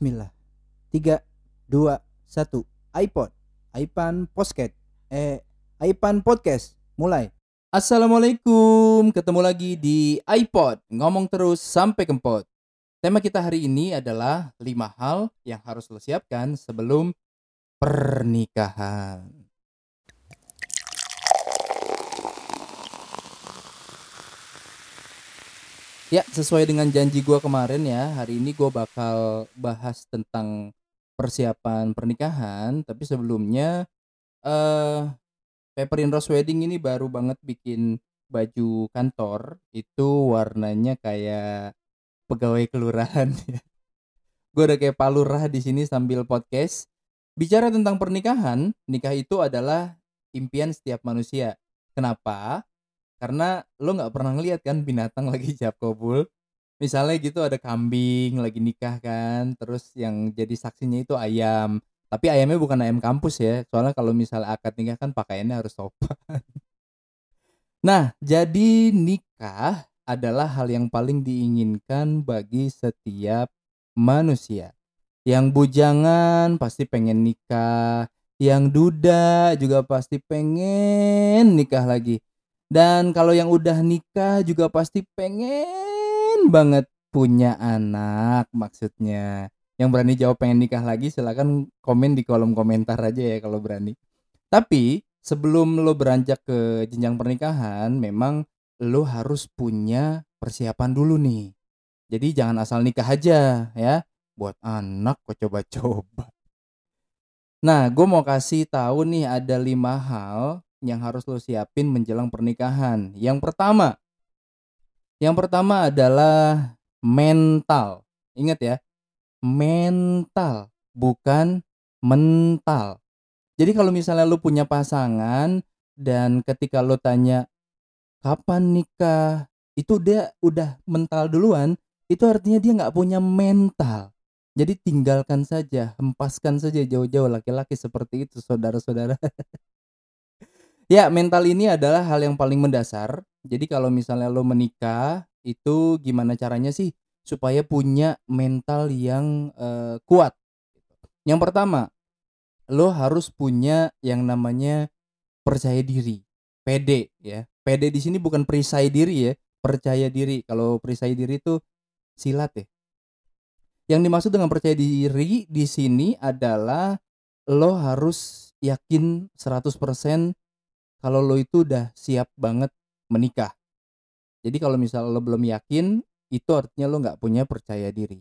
Bismillah. 3 2 1 iPod, iPan Podcast. Eh, iPan Podcast. Mulai. Assalamualaikum, ketemu lagi di iPod. Ngomong terus sampai kempot. Tema kita hari ini adalah 5 hal yang harus lo siapkan sebelum pernikahan. Ya, sesuai dengan janji gua kemarin ya, hari ini gua bakal bahas tentang persiapan pernikahan, tapi sebelumnya eh Paper in Rose Wedding ini baru banget bikin baju kantor, itu warnanya kayak pegawai kelurahan ya. Gue udah kayak palurah di sini sambil podcast. Bicara tentang pernikahan, nikah itu adalah impian setiap manusia. Kenapa? Karena lo nggak pernah ngeliat kan binatang lagi jab kabul. Misalnya gitu ada kambing lagi nikah kan, terus yang jadi saksinya itu ayam. Tapi ayamnya bukan ayam kampus ya, soalnya kalau misalnya akad nikah kan pakaiannya harus sopan. Nah, jadi nikah adalah hal yang paling diinginkan bagi setiap manusia. Yang bujangan pasti pengen nikah, yang duda juga pasti pengen nikah lagi. Dan kalau yang udah nikah juga pasti pengen banget punya anak maksudnya. Yang berani jawab pengen nikah lagi silahkan komen di kolom komentar aja ya kalau berani. Tapi sebelum lo beranjak ke jenjang pernikahan, memang lo harus punya persiapan dulu nih. Jadi jangan asal nikah aja ya. Buat anak kok coba-coba. Nah, gue mau kasih tahu nih ada lima hal yang harus lo siapin menjelang pernikahan. Yang pertama, yang pertama adalah mental. Ingat ya, mental bukan mental. Jadi kalau misalnya lu punya pasangan dan ketika lu tanya kapan nikah, itu dia udah mental duluan, itu artinya dia nggak punya mental. Jadi tinggalkan saja, hempaskan saja jauh-jauh laki-laki seperti itu, saudara-saudara. ya, mental ini adalah hal yang paling mendasar. Jadi kalau misalnya lo menikah, itu gimana caranya sih supaya punya mental yang uh, kuat. Yang pertama, lo harus punya yang namanya percaya diri, pede ya. Pede di sini bukan perisai diri ya, percaya diri. Kalau perisai diri itu silat ya. Yang dimaksud dengan percaya diri di sini adalah lo harus yakin 100% kalau lo itu udah siap banget menikah. Jadi kalau misalnya lo belum yakin, itu artinya lo nggak punya percaya diri.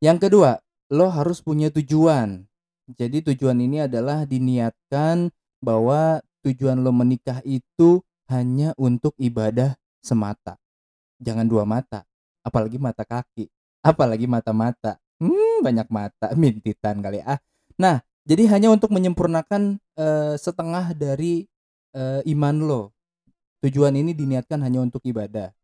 Yang kedua, lo harus punya tujuan. Jadi tujuan ini adalah diniatkan bahwa tujuan lo menikah itu hanya untuk ibadah semata. Jangan dua mata, apalagi mata kaki, apalagi mata-mata. Hmm, banyak mata, mintitan kali ah. Nah, jadi hanya untuk menyempurnakan uh, setengah dari uh, iman lo. Tujuan ini diniatkan hanya untuk ibadah.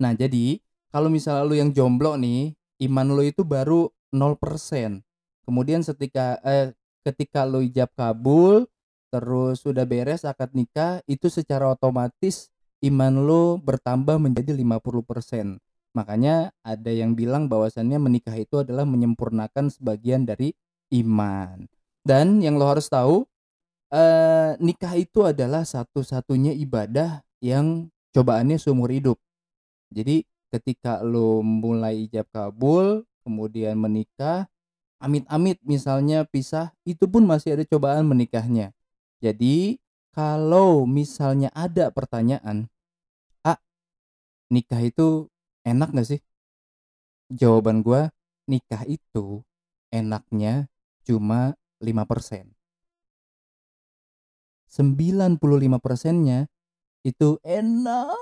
Nah, jadi kalau misalnya lu yang jomblo nih, iman lu itu baru 0%. Kemudian ketika eh ketika lu ijab kabul, terus sudah beres akad nikah, itu secara otomatis iman lu bertambah menjadi 50%. Makanya ada yang bilang bahwasannya menikah itu adalah menyempurnakan sebagian dari iman. Dan yang lo harus tahu, eh, nikah itu adalah satu-satunya ibadah yang cobaannya seumur hidup. Jadi ketika lo mulai ijab kabul, kemudian menikah, amit-amit misalnya pisah, itu pun masih ada cobaan menikahnya. Jadi kalau misalnya ada pertanyaan, "Ah, nikah itu enak gak sih?" Jawaban gue, nikah itu enaknya cuma 5%. 95 persennya itu enak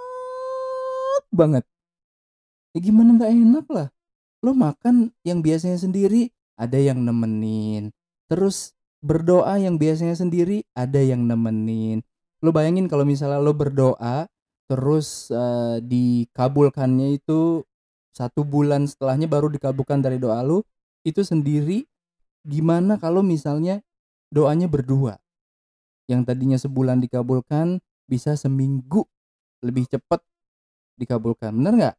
banget. Ya gimana nggak enak lah. Lo makan yang biasanya sendiri ada yang nemenin. Terus berdoa yang biasanya sendiri ada yang nemenin. Lo bayangin kalau misalnya lo berdoa terus uh, dikabulkannya itu satu bulan setelahnya baru dikabulkan dari doa lo itu sendiri gimana kalau misalnya doanya berdua yang tadinya sebulan dikabulkan bisa seminggu lebih cepat dikabulkan bener nggak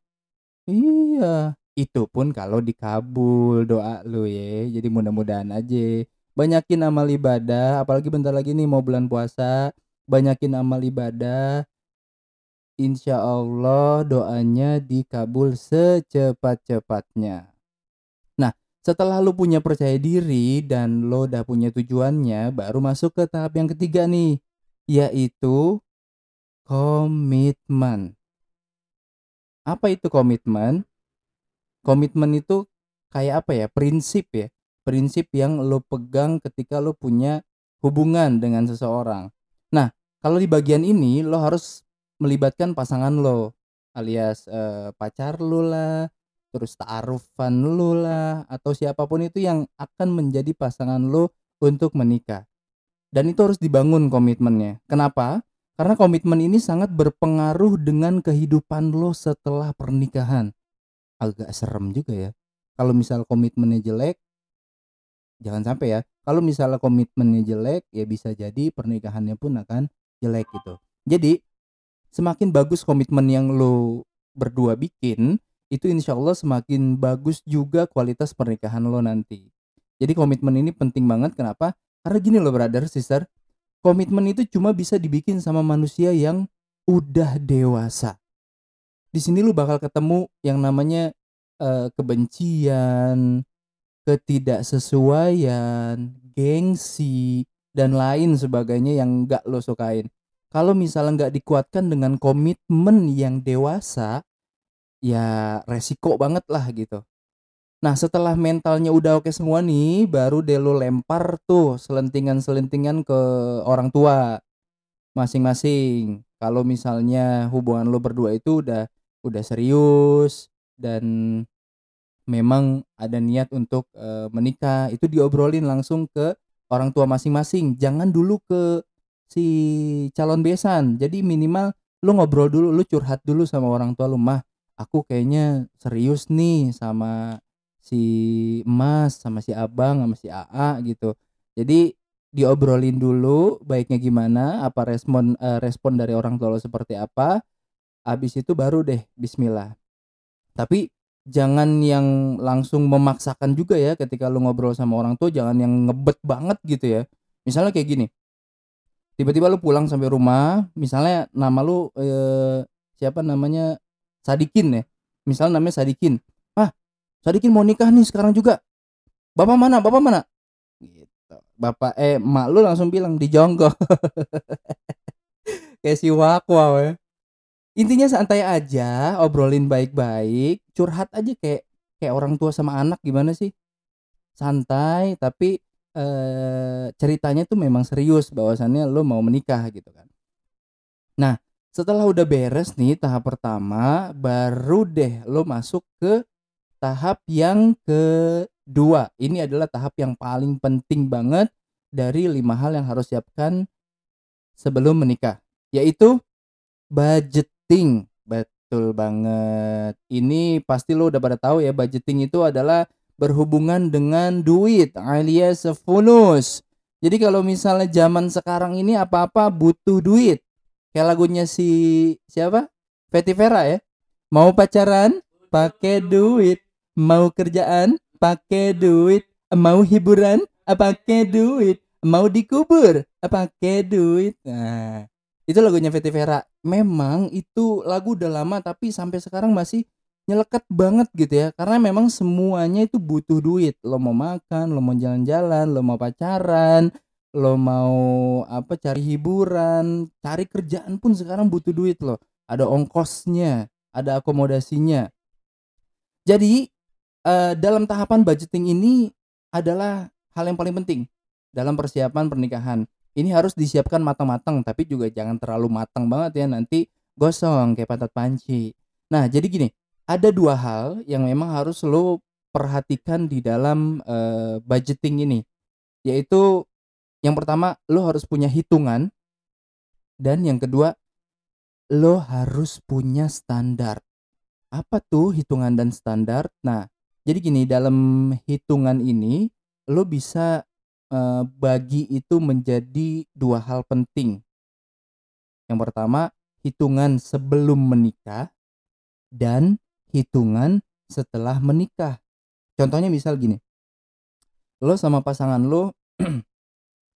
iya Itu pun kalau dikabul doa lu ya. Jadi mudah-mudahan aja. Banyakin amal ibadah, apalagi bentar lagi nih mau bulan puasa. Banyakin amal ibadah. Insya Allah doanya dikabul secepat-cepatnya. Setelah lu punya percaya diri dan lo udah punya tujuannya, baru masuk ke tahap yang ketiga nih, yaitu komitmen. Apa itu komitmen? Komitmen itu kayak apa ya? Prinsip ya. Prinsip yang lo pegang ketika lo punya hubungan dengan seseorang. Nah, kalau di bagian ini lo harus melibatkan pasangan lo alias eh, pacar lo lah, terus ta'arufan lo lah atau siapa pun itu yang akan menjadi pasangan lo untuk menikah. Dan itu harus dibangun komitmennya. Kenapa? Karena komitmen ini sangat berpengaruh dengan kehidupan lo setelah pernikahan agak serem juga ya. Kalau misal komitmennya jelek, jangan sampai ya. Kalau misalnya komitmennya jelek, ya bisa jadi pernikahannya pun akan jelek gitu. Jadi semakin bagus komitmen yang lo berdua bikin, itu insya Allah semakin bagus juga kualitas pernikahan lo nanti. Jadi komitmen ini penting banget. Kenapa? Karena gini loh brother, sister. Komitmen itu cuma bisa dibikin sama manusia yang udah dewasa di sini lu bakal ketemu yang namanya uh, kebencian, ketidaksesuaian, gengsi dan lain sebagainya yang nggak lo sukain. Kalau misalnya nggak dikuatkan dengan komitmen yang dewasa, ya resiko banget lah gitu. Nah setelah mentalnya udah oke semua nih, baru deh lo lempar tuh selentingan-selentingan ke orang tua masing-masing. Kalau misalnya hubungan lo berdua itu udah udah serius dan memang ada niat untuk e, menikah itu diobrolin langsung ke orang tua masing-masing jangan dulu ke si calon besan jadi minimal lu ngobrol dulu lu curhat dulu sama orang tua lu mah aku kayaknya serius nih sama si emas sama si abang sama si AA gitu. Jadi diobrolin dulu baiknya gimana apa respon uh, respon dari orang tua lo seperti apa habis itu baru deh bismillah. Tapi jangan yang langsung memaksakan juga ya ketika lu ngobrol sama orang tua jangan yang ngebet banget gitu ya. Misalnya kayak gini tiba-tiba lu pulang sampai rumah misalnya nama lu eh, siapa namanya Sadikin ya. Misalnya namanya Sadikin. Ah Sadikin mau nikah nih sekarang juga. Bapak mana? Bapak mana? Gitu. Bapak eh mak lu langsung bilang di jonggok kayak si wakwa ya. Intinya santai aja obrolin baik-baik curhat aja kayak kayak orang tua sama anak gimana sih? Santai tapi eh, ceritanya tuh memang serius bahwasannya lo mau menikah gitu kan. Nah setelah udah beres nih tahap pertama baru deh lo masuk ke tahap yang kedua ini adalah tahap yang paling penting banget dari lima hal yang harus siapkan sebelum menikah yaitu budget budgeting. Betul banget. Ini pasti lo udah pada tahu ya budgeting itu adalah berhubungan dengan duit alias funus. Jadi kalau misalnya zaman sekarang ini apa-apa butuh duit. Kayak lagunya si siapa? Fetty Vera ya. Mau pacaran? Pakai duit, mau kerjaan? Pakai duit, mau hiburan? Pakai duit, mau dikubur? Pakai duit. Nah, itu lagunya Fetty Vera. Memang itu lagu udah lama tapi sampai sekarang masih nyelekat banget gitu ya. Karena memang semuanya itu butuh duit. Lo mau makan lo mau jalan-jalan lo mau pacaran lo mau apa cari hiburan cari kerjaan pun sekarang butuh duit lo ada ongkosnya ada akomodasinya. Jadi uh, dalam tahapan budgeting ini adalah hal yang paling penting dalam persiapan pernikahan. Ini harus disiapkan matang-matang tapi juga jangan terlalu matang banget ya nanti gosong kayak pantat panci. Nah jadi gini ada dua hal yang memang harus lo perhatikan di dalam uh, budgeting ini yaitu yang pertama lo harus punya hitungan dan yang kedua lo harus punya standar apa tuh hitungan dan standar nah jadi gini dalam hitungan ini lo bisa uh, bagi itu menjadi dua hal penting. Yang pertama, hitungan sebelum menikah dan hitungan setelah menikah. Contohnya misal gini. Lo sama pasangan lo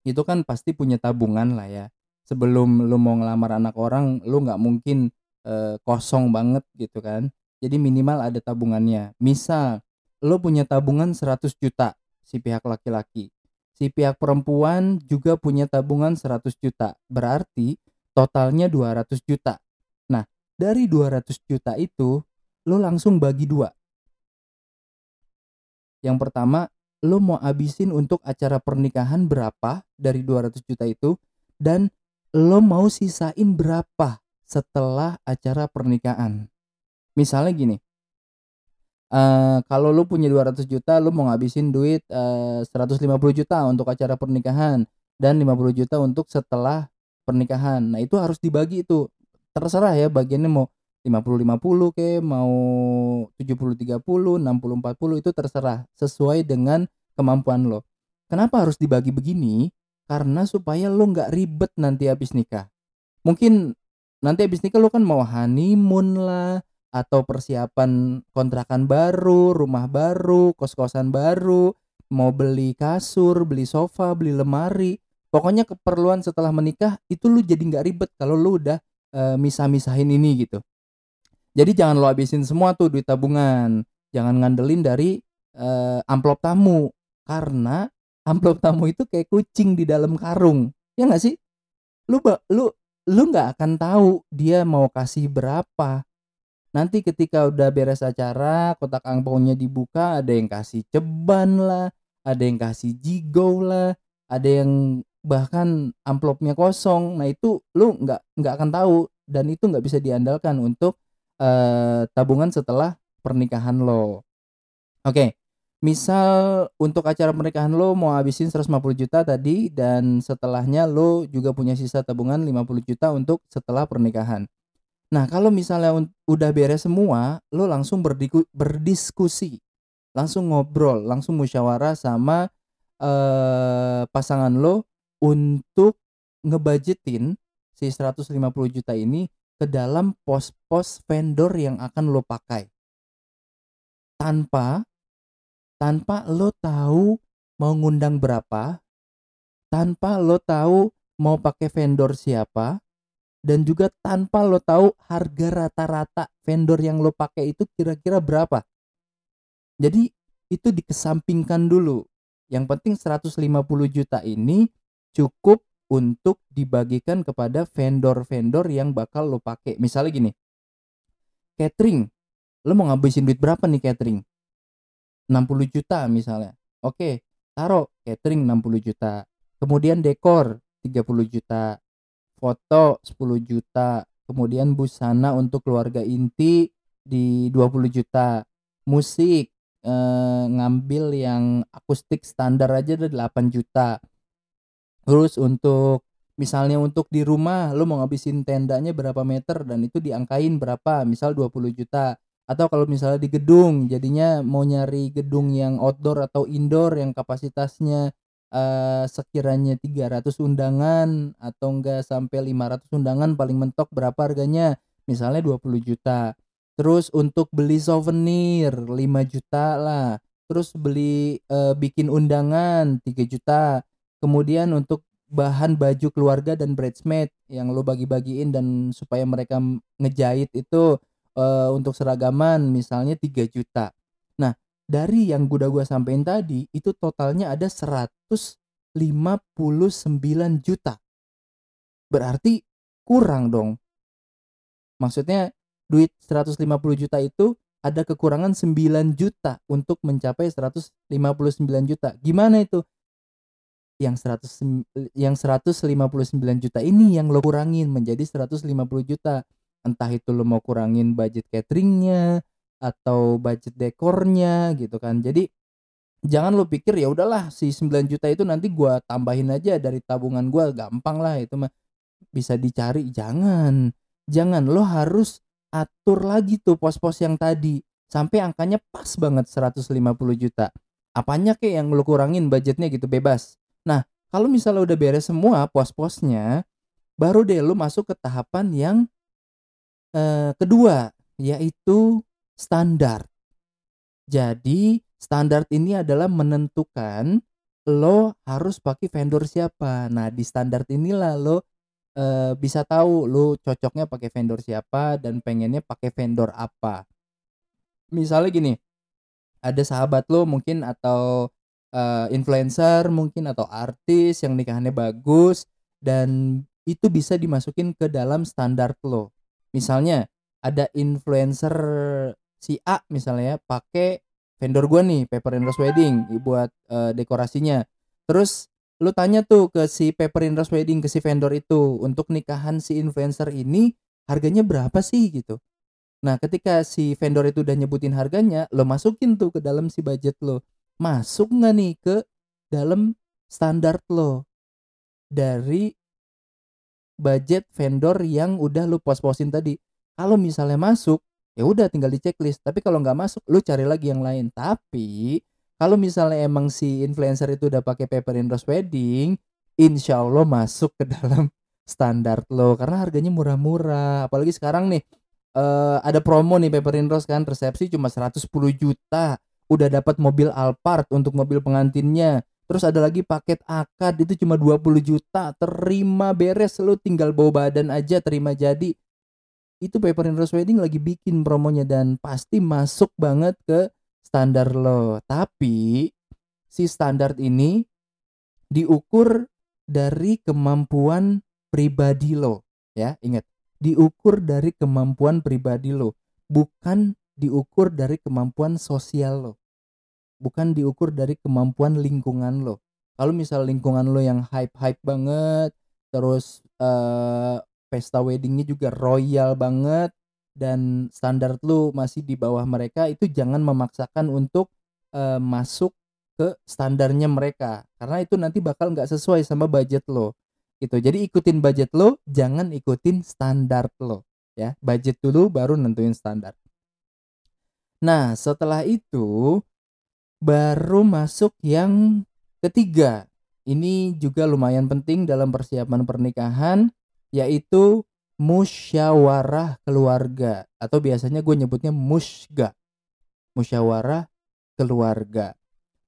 itu kan pasti punya tabungan lah ya. Sebelum lo mau ngelamar anak orang, lo nggak mungkin eh, kosong banget gitu kan. Jadi minimal ada tabungannya. Misal lo punya tabungan 100 juta si pihak laki-laki. Si pihak perempuan juga punya tabungan 100 juta. Berarti totalnya 200 juta. Nah, dari 200 juta itu lo langsung bagi dua. Yang pertama, lo mau abisin untuk acara pernikahan berapa dari 200 juta itu dan lo mau sisain berapa setelah acara pernikahan. Misalnya gini, uh, kalau lo punya 200 juta, lo mau ngabisin duit uh, 150 juta untuk acara pernikahan dan 50 juta untuk setelah pernikahan. Nah, itu harus dibagi itu. Terserah ya bagiannya mau 50-50 ke mau 70-30, 60-40 itu terserah sesuai dengan kemampuan lo. Kenapa harus dibagi begini? Karena supaya lo nggak ribet nanti habis nikah. Mungkin nanti habis nikah lo kan mau honeymoon lah atau persiapan kontrakan baru, rumah baru, kos-kosan baru, mau beli kasur, beli sofa, beli lemari. Pokoknya keperluan setelah menikah itu lu jadi nggak ribet kalau lu udah uh, misah-misahin ini gitu. Jadi jangan lo habisin semua tuh duit tabungan. Jangan ngandelin dari uh, amplop tamu karena amplop tamu itu kayak kucing di dalam karung. Ya nggak sih? Lu lu lu nggak akan tahu dia mau kasih berapa. Nanti ketika udah beres acara, kotak angpaunya dibuka, ada yang kasih ceban lah, ada yang kasih jigo lah, ada yang bahkan amplopnya kosong. Nah itu lu nggak nggak akan tahu dan itu nggak bisa diandalkan untuk uh, tabungan setelah pernikahan lo. Oke, misal untuk acara pernikahan lo mau habisin 150 juta tadi dan setelahnya lo juga punya sisa tabungan 50 juta untuk setelah pernikahan. Nah, kalau misalnya udah beres semua, lo langsung berdiskusi, langsung ngobrol, langsung musyawarah sama uh, pasangan lo untuk ngebudgetin si 150 juta ini ke dalam pos-pos vendor yang akan lo pakai. Tanpa tanpa lo tahu mau ngundang berapa, tanpa lo tahu mau pakai vendor siapa, dan juga tanpa lo tahu harga rata-rata vendor yang lo pakai itu kira-kira berapa. Jadi itu dikesampingkan dulu. Yang penting 150 juta ini cukup untuk dibagikan kepada vendor-vendor yang bakal lo pakai. Misalnya gini, catering, lo mau ngabisin duit berapa nih catering? 60 juta misalnya. Oke, taruh catering 60 juta. Kemudian dekor 30 juta. Foto 10 juta. Kemudian busana untuk keluarga inti di 20 juta. Musik eh, ngambil yang akustik standar aja ada 8 juta Terus untuk misalnya untuk di rumah lo mau ngabisin tendanya berapa meter dan itu diangkain berapa, misal 20 juta. Atau kalau misalnya di gedung, jadinya mau nyari gedung yang outdoor atau indoor yang kapasitasnya uh, sekiranya 300 undangan atau enggak sampai 500 undangan paling mentok berapa harganya? Misalnya 20 juta. Terus untuk beli souvenir 5 juta lah. Terus beli uh, bikin undangan 3 juta kemudian untuk bahan baju keluarga dan bridesmaid yang lo bagi-bagiin dan supaya mereka ngejahit itu uh, untuk seragaman misalnya 3 juta. Nah, dari yang udah gua sampein tadi itu totalnya ada 159 juta. Berarti kurang dong. Maksudnya duit 150 juta itu ada kekurangan 9 juta untuk mencapai 159 juta. Gimana itu? Yang 100 yang 159 juta ini yang lo kurangin menjadi 150 juta. Entah itu lo mau kurangin budget cateringnya atau budget dekornya gitu kan. Jadi jangan lo pikir ya udahlah si 9 juta itu nanti gua tambahin aja dari tabungan gua. Gampang lah itu mah. Bisa dicari jangan. Jangan lo harus atur lagi tuh pos-pos yang tadi. Sampai angkanya pas banget 150 juta. Apanya kek yang lo kurangin budgetnya gitu? Bebas Nah, kalau misalnya udah beres semua pos-posnya, baru deh lu masuk ke tahapan yang eh, kedua, yaitu standar. Jadi standar ini adalah menentukan lo harus pakai vendor siapa. Nah, di standar inilah lo, eee, bisa tahu lo cocoknya pakai vendor siapa dan pengennya pakai vendor apa. Misalnya gini, ada sahabat lo mungkin atau, eee, influencer mungkin atau artis yang nikahannya bagus dan itu bisa dimasukin ke dalam standar lo. Misalnya ada influencer si A misalnya ya, pakai vendor gua nih, Paper and Rose Wedding buat, eee, dekorasinya. Terus lu tanya tuh ke si Paper and Rose Wedding, ke si vendor itu, "Untuk nikahan si influencer ini harganya berapa sih?" Gitu. Nah, ketika si vendor itu udah nyebutin harganya, lo masukin tuh ke dalam si budget lo. Masuk nggak nih ke dalam standar lo dari budget vendor yang udah lu pos-posin tadi. Kalau misalnya masuk, ya udah tinggal di checklist. Tapi kalau nggak masuk, lu cari lagi yang lain. Tapi kalau misalnya emang si influencer itu udah pakai Paper and Rose Wedding, insya Allah masuk ke dalam standar lo karena harganya murah-murah. Apalagi sekarang nih eh, ada promo nih Paper and Rose kan resepsi cuma 110 juta. Udah dapat mobil Alphard untuk mobil pengantinnya. Terus ada lagi paket akad itu cuma 20 juta. Terima beres lu tinggal bawa badan aja terima jadi. Itu Paper and Rose Wedding lagi bikin promonya dan pasti masuk banget ke standar lo. Tapi si standar ini diukur dari kemampuan pribadi lo, ya. Ingat, diukur dari kemampuan pribadi lo, bukan diukur dari kemampuan sosial lo. Bukan diukur dari kemampuan lingkungan lo. Kalau misal lingkungan lo yang hype-hype banget, terus eh, pesta weddingnya juga royal banget, dan standar lu masih di bawah mereka itu jangan memaksakan untuk uh, masuk ke standarnya mereka. Karena itu nanti bakal nggak sesuai sama budget lo. Gitu. Jadi ikutin budget lo jangan ikutin standar lo. Ya budget dulu baru nentuin standar. Nah setelah itu baru masuk yang ketiga. Ini juga lumayan penting dalam persiapan pernikahan yaitu musyawarah keluarga atau biasanya gue nyebutnya musga. Musyawarah keluarga.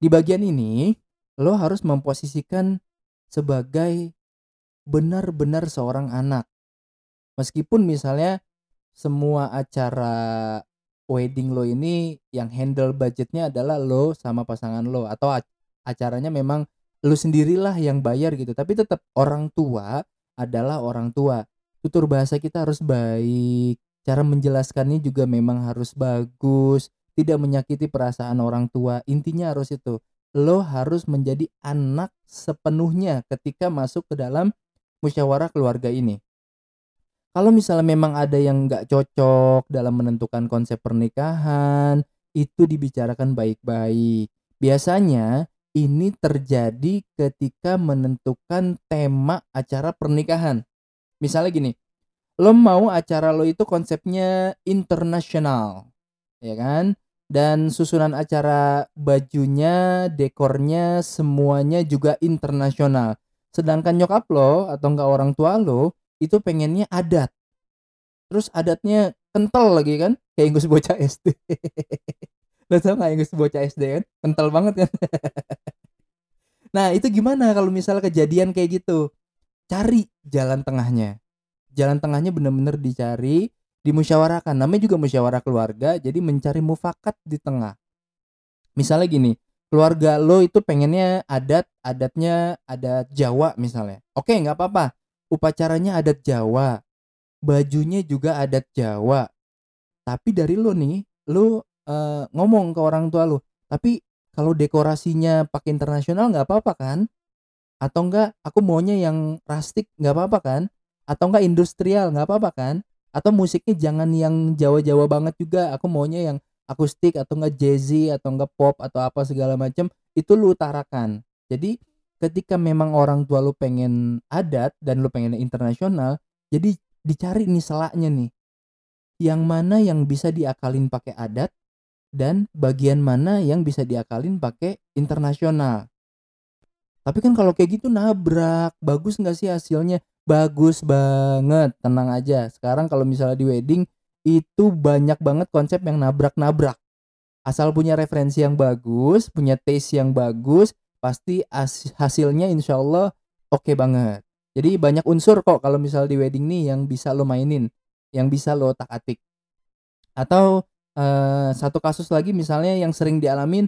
Di bagian ini lo harus memposisikan sebagai benar-benar seorang anak. Meskipun misalnya semua acara wedding lo ini yang handle budgetnya adalah lo sama pasangan lo atau acaranya memang lo sendirilah yang bayar gitu. Tapi tetap orang tua adalah orang tua. Tutur bahasa kita harus baik cara menjelaskannya juga memang harus bagus tidak menyakiti perasaan orang tua. Intinya harus itu lo harus menjadi anak sepenuhnya ketika masuk ke dalam musyawarah keluarga ini kalau misalnya memang ada yang nggak cocok dalam menentukan konsep pernikahan itu dibicarakan baik-baik. Biasanya ini terjadi ketika menentukan tema acara pernikahan. Misalnya gini lo mau acara lo itu konsepnya internasional ya kan? Dan susunan acara bajunya dekornya semuanya juga internasional. Sedangkan nyokap lo atau enggak orang tua lo itu pengennya adat. Terus adatnya kental lagi kan? Kayak Inggris bocah SD lo tau gak Inggris bocah SD kan? Kental banget kan? Nah itu gimana kalau misalnya kejadian kayak gitu? Cari jalan tengahnya. Jalan tengahnya benar-benar dicari dimusyawarahkan namanya juga musyawarah keluarga jadi mencari mufakat di tengah. Misalnya gini keluarga lo itu pengennya adat adatnya adat Jawa misalnya. Oke nggak apa-apa upacaranya adat Jawa bajunya juga adat Jawa. Tapi dari lo nih lo uh, ngomong ke orang tua lo tapi kalau dekorasinya pakai internasional nggak apa-apa kan? Atau enggak aku maunya yang rustic nggak apa-apa kan? Atau enggak industrial nggak apa-apa kan? Atau musiknya jangan yang Jawa-Jawa banget juga aku maunya yang akustik atau enggak jazzy atau enggak pop atau apa segala macam itu lu utarakan. Jadi ketika memang orang tua lu pengen adat dan lu pengen internasional jadi dicari nih selaknya nih. Yang mana yang bisa diakalin pakai adat dan bagian mana yang bisa diakalin pakai internasional. Tapi kan kalau kayak gitu nabrak. Bagus nggak sih hasilnya? Bagus banget. Tenang aja. Sekarang kalau misalnya di wedding itu banyak banget konsep yang nabrak-nabrak. Asal punya referensi yang bagus, punya taste yang bagus, pasti hasilnya insya Allah oke okay banget. Jadi banyak unsur kok kalau misal di wedding nih yang bisa lo mainin, yang bisa lo tak-atik. Atau uh, satu kasus lagi misalnya yang sering dialamin,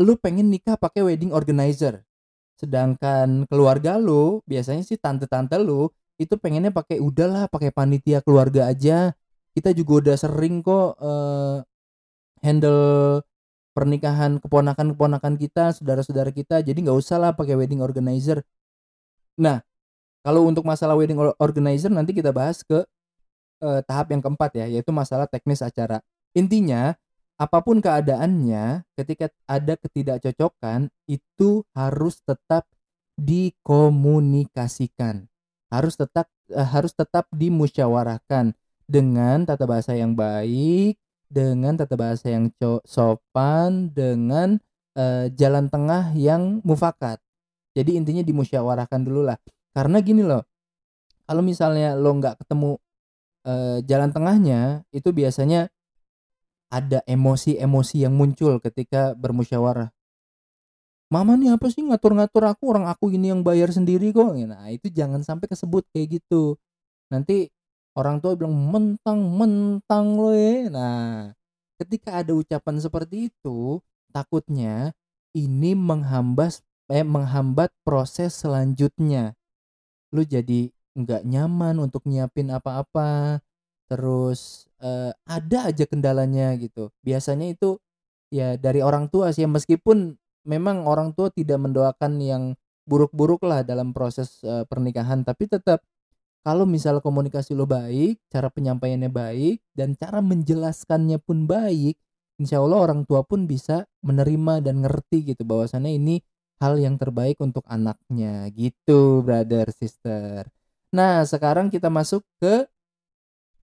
lu pengen nikah pakai wedding organizer. Sedangkan keluarga lu, biasanya sih tante-tante lu itu pengennya pakai udahlah pakai panitia keluarga aja. Kita juga udah sering kok uh, handle pernikahan keponakan-keponakan kita, saudara-saudara kita, jadi nggak usah lah pakai wedding organizer. Nah, kalau untuk masalah wedding organizer nanti kita bahas ke uh, tahap yang keempat ya, yaitu masalah teknis acara. Intinya, apa pun keadaannya, ketika ada ketidakcocokan, itu harus tetap dikomunikasikan. Harus tetap uh, harus tetap dimusyawarahkan dengan tata bahasa yang baik, dengan tata bahasa yang sopan, dengan uh, jalan tengah yang mufakat. Jadi intinya dimusyawarahkan dulu lah. Karena gini loh, kalau misalnya lo nggak ketemu uh, jalan tengahnya, itu biasanya ada emosi-emosi yang muncul ketika bermusyawarah. Mama nih apa sih ngatur-ngatur aku orang aku ini yang bayar sendiri kok. Nah itu jangan sampai kesebut kayak gitu. Nanti orang tua bilang mentang-mentang lo ya. Nah, ketika ada ucapan seperti itu, takutnya ini menghambas eh, menghambat proses selanjutnya. Lu jadi nggak nyaman untuk nyiapin apa-apa, terus eh, ada aja kendalanya gitu. Biasanya itu ya dari orang tua sih, meskipun memang orang tua tidak mendoakan yang buruk-buruk lah dalam proses eh, pernikahan, tapi tetap kalau misal komunikasi lo baik, cara penyampaiannya baik, dan cara menjelaskannya pun baik, insya Allah orang tua pun bisa menerima dan ngerti gitu bahwasannya ini hal yang terbaik untuk anaknya gitu brother sister. Nah sekarang kita masuk ke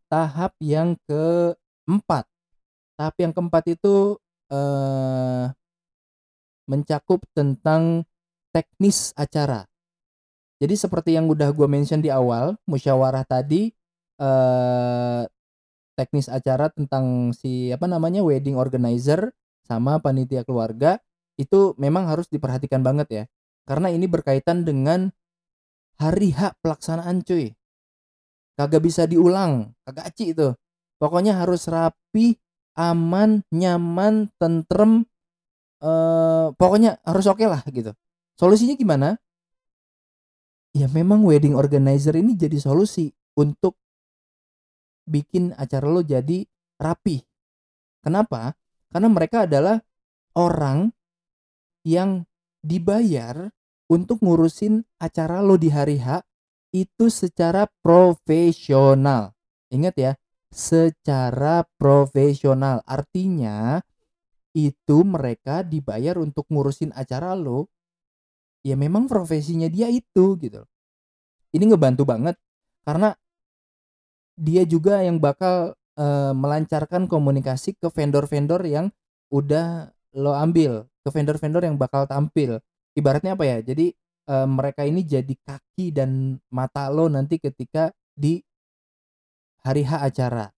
tahap yang keempat. Tahap yang keempat itu eh, mencakup tentang teknis acara. Jadi seperti yang udah gue mention di awal, musyawarah tadi eh teknis acara tentang si apa namanya wedding organizer sama panitia keluarga itu memang harus diperhatikan banget ya. Karena ini berkaitan dengan hari hak pelaksanaan cuy. Kagak bisa diulang, kagak aci itu. Pokoknya harus rapi, aman, nyaman, tentrem, eh pokoknya harus oke okay lah gitu. Solusinya gimana? Ya memang wedding organizer ini jadi solusi untuk bikin acara lo jadi rapi. Kenapa? Karena mereka adalah orang yang dibayar untuk ngurusin acara lo di hari H itu secara profesional. Ingat ya, secara profesional. Artinya itu mereka dibayar untuk ngurusin acara lo ya memang profesinya dia itu gitu ini ngebantu banget karena dia juga yang bakal uh, melancarkan komunikasi ke vendor-vendor yang udah lo ambil ke vendor-vendor yang bakal tampil. Ibaratnya apa ya? Jadi uh, mereka ini jadi kaki dan mata lo nanti ketika di hari H acara.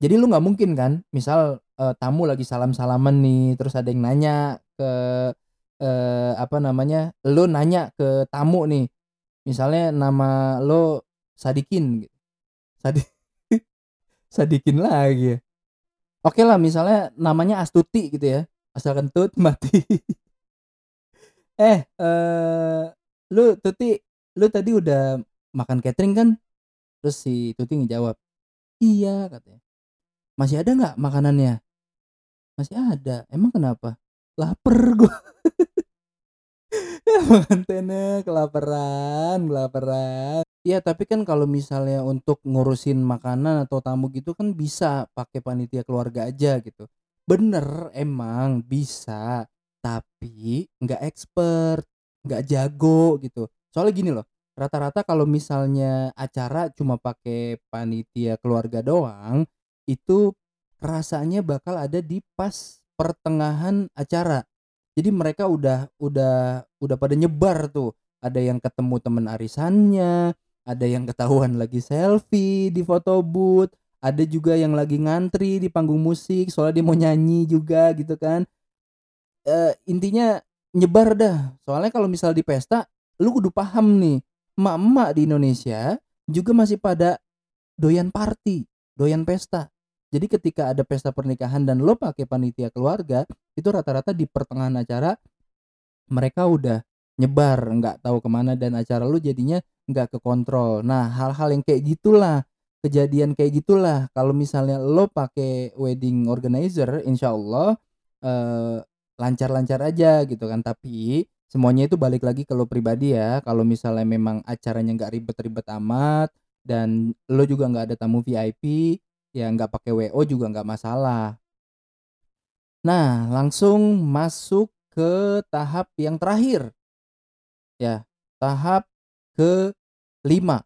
Jadi lu nggak mungkin kan? Misal uh, tamu lagi salam salaman nih terus ada yang nanya ke eh, apa namanya lo nanya ke tamu nih misalnya nama lo Sadikin Sadi Sadikin lagi. Ya oke lah misalnya namanya Astuti gitu ya asal kentut mati. Eh eh lu Tuti lu tadi udah makan catering kan? Terus si Tuti ngejawab iya katanya. Masih ada nggak makanannya? Masih ada. Emang kenapa? Lapar gue Mantennya kelaparan, kelaparan. Iya, tapi kan kalau misalnya untuk ngurusin makanan atau tamu gitu kan bisa pakai panitia keluarga aja gitu. Bener, emang bisa, tapi nggak expert, nggak jago gitu. Soalnya gini loh, rata-rata kalau misalnya acara cuma pakai panitia keluarga doang, itu rasanya bakal ada di pas pertengahan acara jadi mereka udah udah udah pada nyebar tuh ada yang ketemu temen arisannya ada yang ketahuan lagi selfie di foto booth ada juga yang lagi ngantri di panggung musik soalnya dia mau nyanyi juga gitu kan. Eee, intinya nyebar dah, soalnya kalau misal di pesta, lu kudu paham nih, emak-emak di Indonesia juga masih pada doyan party, doyan pesta. Jadi ketika ada pesta pernikahan dan lo pakai panitia keluarga, itu rata-rata di pertengahan acara mereka udah nyebar, nggak tahu ke mana dan acara lu jadinya nggak kekontrol. Nah, hal-hal yang kayak gitulah, kejadian kayak gitulah kalau misalnya lo pakai wedding organizer, insya Allah eh, lancar-lancar aja gitu kan. Tapi semuanya itu balik lagi ke lo pribadi ya. Kalau misalnya memang acaranya nggak ribet-ribet amat dan lo juga nggak ada tamu VIP, ya nggak pakai WO juga nggak masalah. Nah, langsung masuk ke tahap yang terakhir. Ya, tahap ke-5.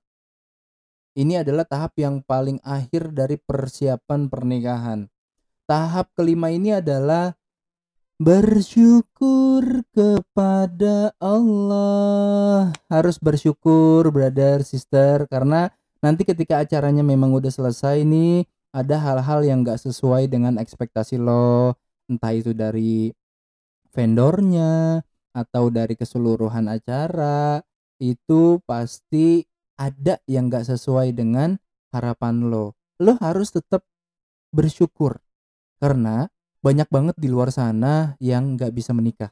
Ini adalah tahap yang paling akhir dari persiapan pernikahan. Tahap kelima ini adalah bersyukur kepada Allah. Harus bersyukur, brother, sister, karena nanti ketika acaranya memang udah selesai nih, ada hal-hal yang gak sesuai dengan ekspektasi lo, entah itu dari vendornya atau dari keseluruhan acara, itu pasti ada yang gak sesuai dengan harapan lo. Lo harus tetap bersyukur karena banyak banget di luar sana yang gak bisa menikah.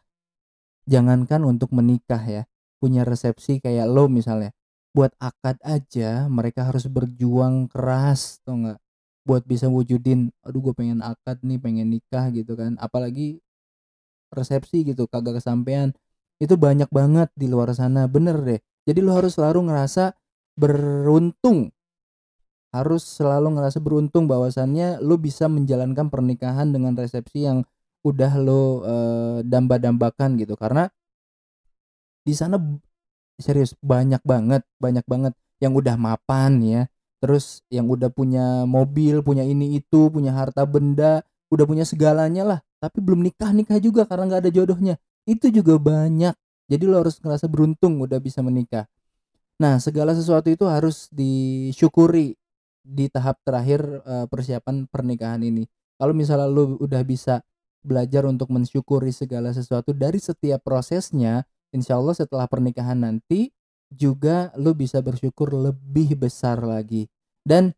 Jangankan untuk menikah ya, punya resepsi kayak lo misalnya. Buat akad aja mereka harus berjuang keras, tau nggak? Buat bisa wujudin, aduh gue pengen akad nih, pengen nikah gitu kan. Apalagi resepsi gitu, kagak kesampean. Itu banyak banget di luar sana, bener deh. Jadi lo harus selalu ngerasa beruntung. Harus selalu ngerasa beruntung bahwasannya lo bisa menjalankan pernikahan dengan resepsi yang udah lo eh, damba-dambakan gitu. Karena di sana serius banyak banget, banyak banget yang udah mapan ya. Terus yang udah punya mobil, punya ini itu, punya harta benda, udah punya segalanya lah. Tapi belum nikah nikah juga karena nggak ada jodohnya. Itu juga banyak. Jadi lo harus ngerasa beruntung udah bisa menikah. Nah, segala sesuatu itu harus disyukuri di tahap terakhir uh, persiapan pernikahan ini. Kalau misalnya lu udah bisa belajar untuk mensyukuri segala sesuatu dari setiap prosesnya, insya Allah setelah pernikahan nanti juga lu bisa bersyukur lebih besar lagi. Dan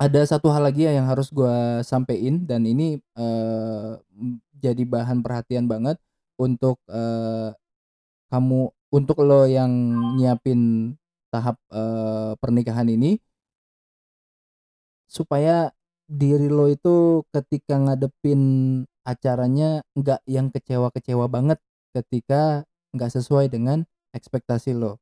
ada satu hal lagi ya yang harus gue sampein dan ini uh, jadi bahan perhatian banget untuk uh, kamu untuk lo yang nyiapin tahap uh, pernikahan ini supaya diri lo itu ketika ngadepin acaranya nggak yang kecewa-kecewa banget ketika nggak sesuai dengan ekspektasi lo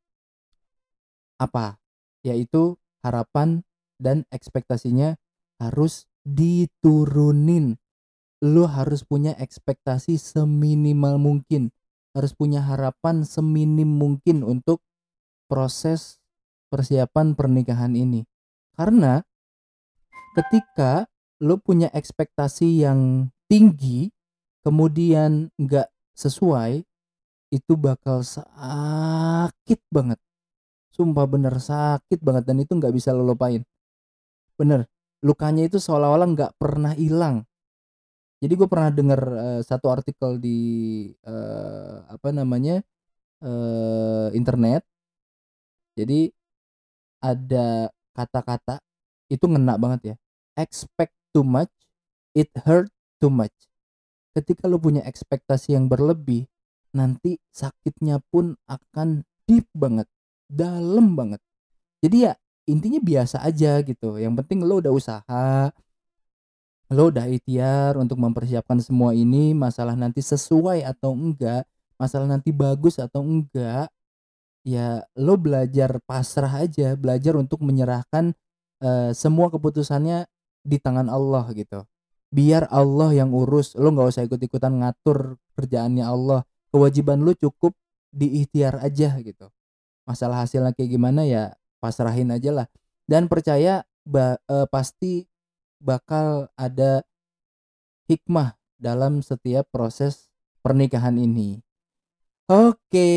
apa yaitu harapan dan ekspektasinya harus diturunin lo harus punya ekspektasi seminimal mungkin harus punya harapan seminim mungkin untuk proses persiapan pernikahan ini. Karena ketika lo punya ekspektasi yang tinggi, kemudian nggak sesuai, itu bakal sakit banget. Sumpah bener sakit banget dan itu nggak bisa lo lupain. Bener, lukanya itu seolah-olah nggak pernah hilang. Jadi gue pernah dengar uh, satu artikel di uh, apa namanya uh, internet. Jadi ada kata-kata itu ngena banget ya expect too much it hurt too much ketika lu punya ekspektasi yang berlebih nanti sakitnya pun akan deep banget dalam banget. Jadi ya intinya biasa aja gitu. Yang penting lo udah usaha lo udah ikhtiar untuk mempersiapkan semua ini. Masalah nanti sesuai atau enggak masalah nanti bagus atau enggak ya lo belajar pasrah aja belajar untuk menyerahkan uh, semua keputusannya di tangan Allah gitu. Biar Allah yang urus. Lo nggak usah ikut ikutan ngatur kerjaannya Allah. Kewajiban lo cukup diikhtiar aja gitu masalah hasilnya kayak gimana ya pasrahin aja lah dan percaya ba, uh, pasti bakal ada hikmah dalam setiap proses pernikahan ini Oke,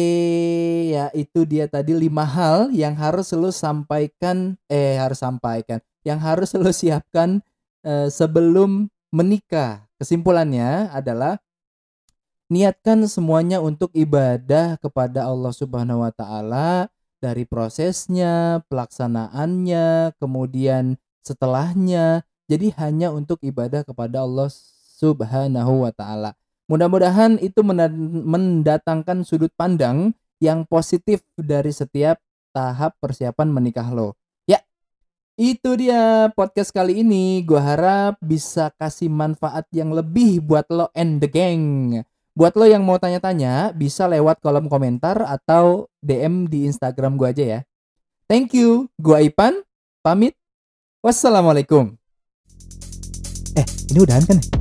ya itu dia tadi lima hal yang harus lu sampaikan eh harus sampaikan, yang harus lu siapkan, eee, sebelum menikah. Kesimpulannya adalah niatkan semuanya untuk ibadah kepada Allah Subhanahu wa taala, dari prosesnya, pelaksanaannya, kemudian setelahnya. Jadi hanya untuk ibadah kepada Allah Subhanahu wa taala. Mudah-mudahan itu mendatangkan sudut pandang yang positif dari setiap tahap persiapan menikah lo. Ya, itu dia podcast kali ini. Gua harap bisa kasih manfaat yang lebih buat lo and the gang. Buat lo yang mau tanya-tanya, bisa lewat kolom komentar atau DM di Instagram gua aja ya. Thank you. Gua Ipan, pamit. Wassalamualaikum. Eh, ini udahan kan? ya?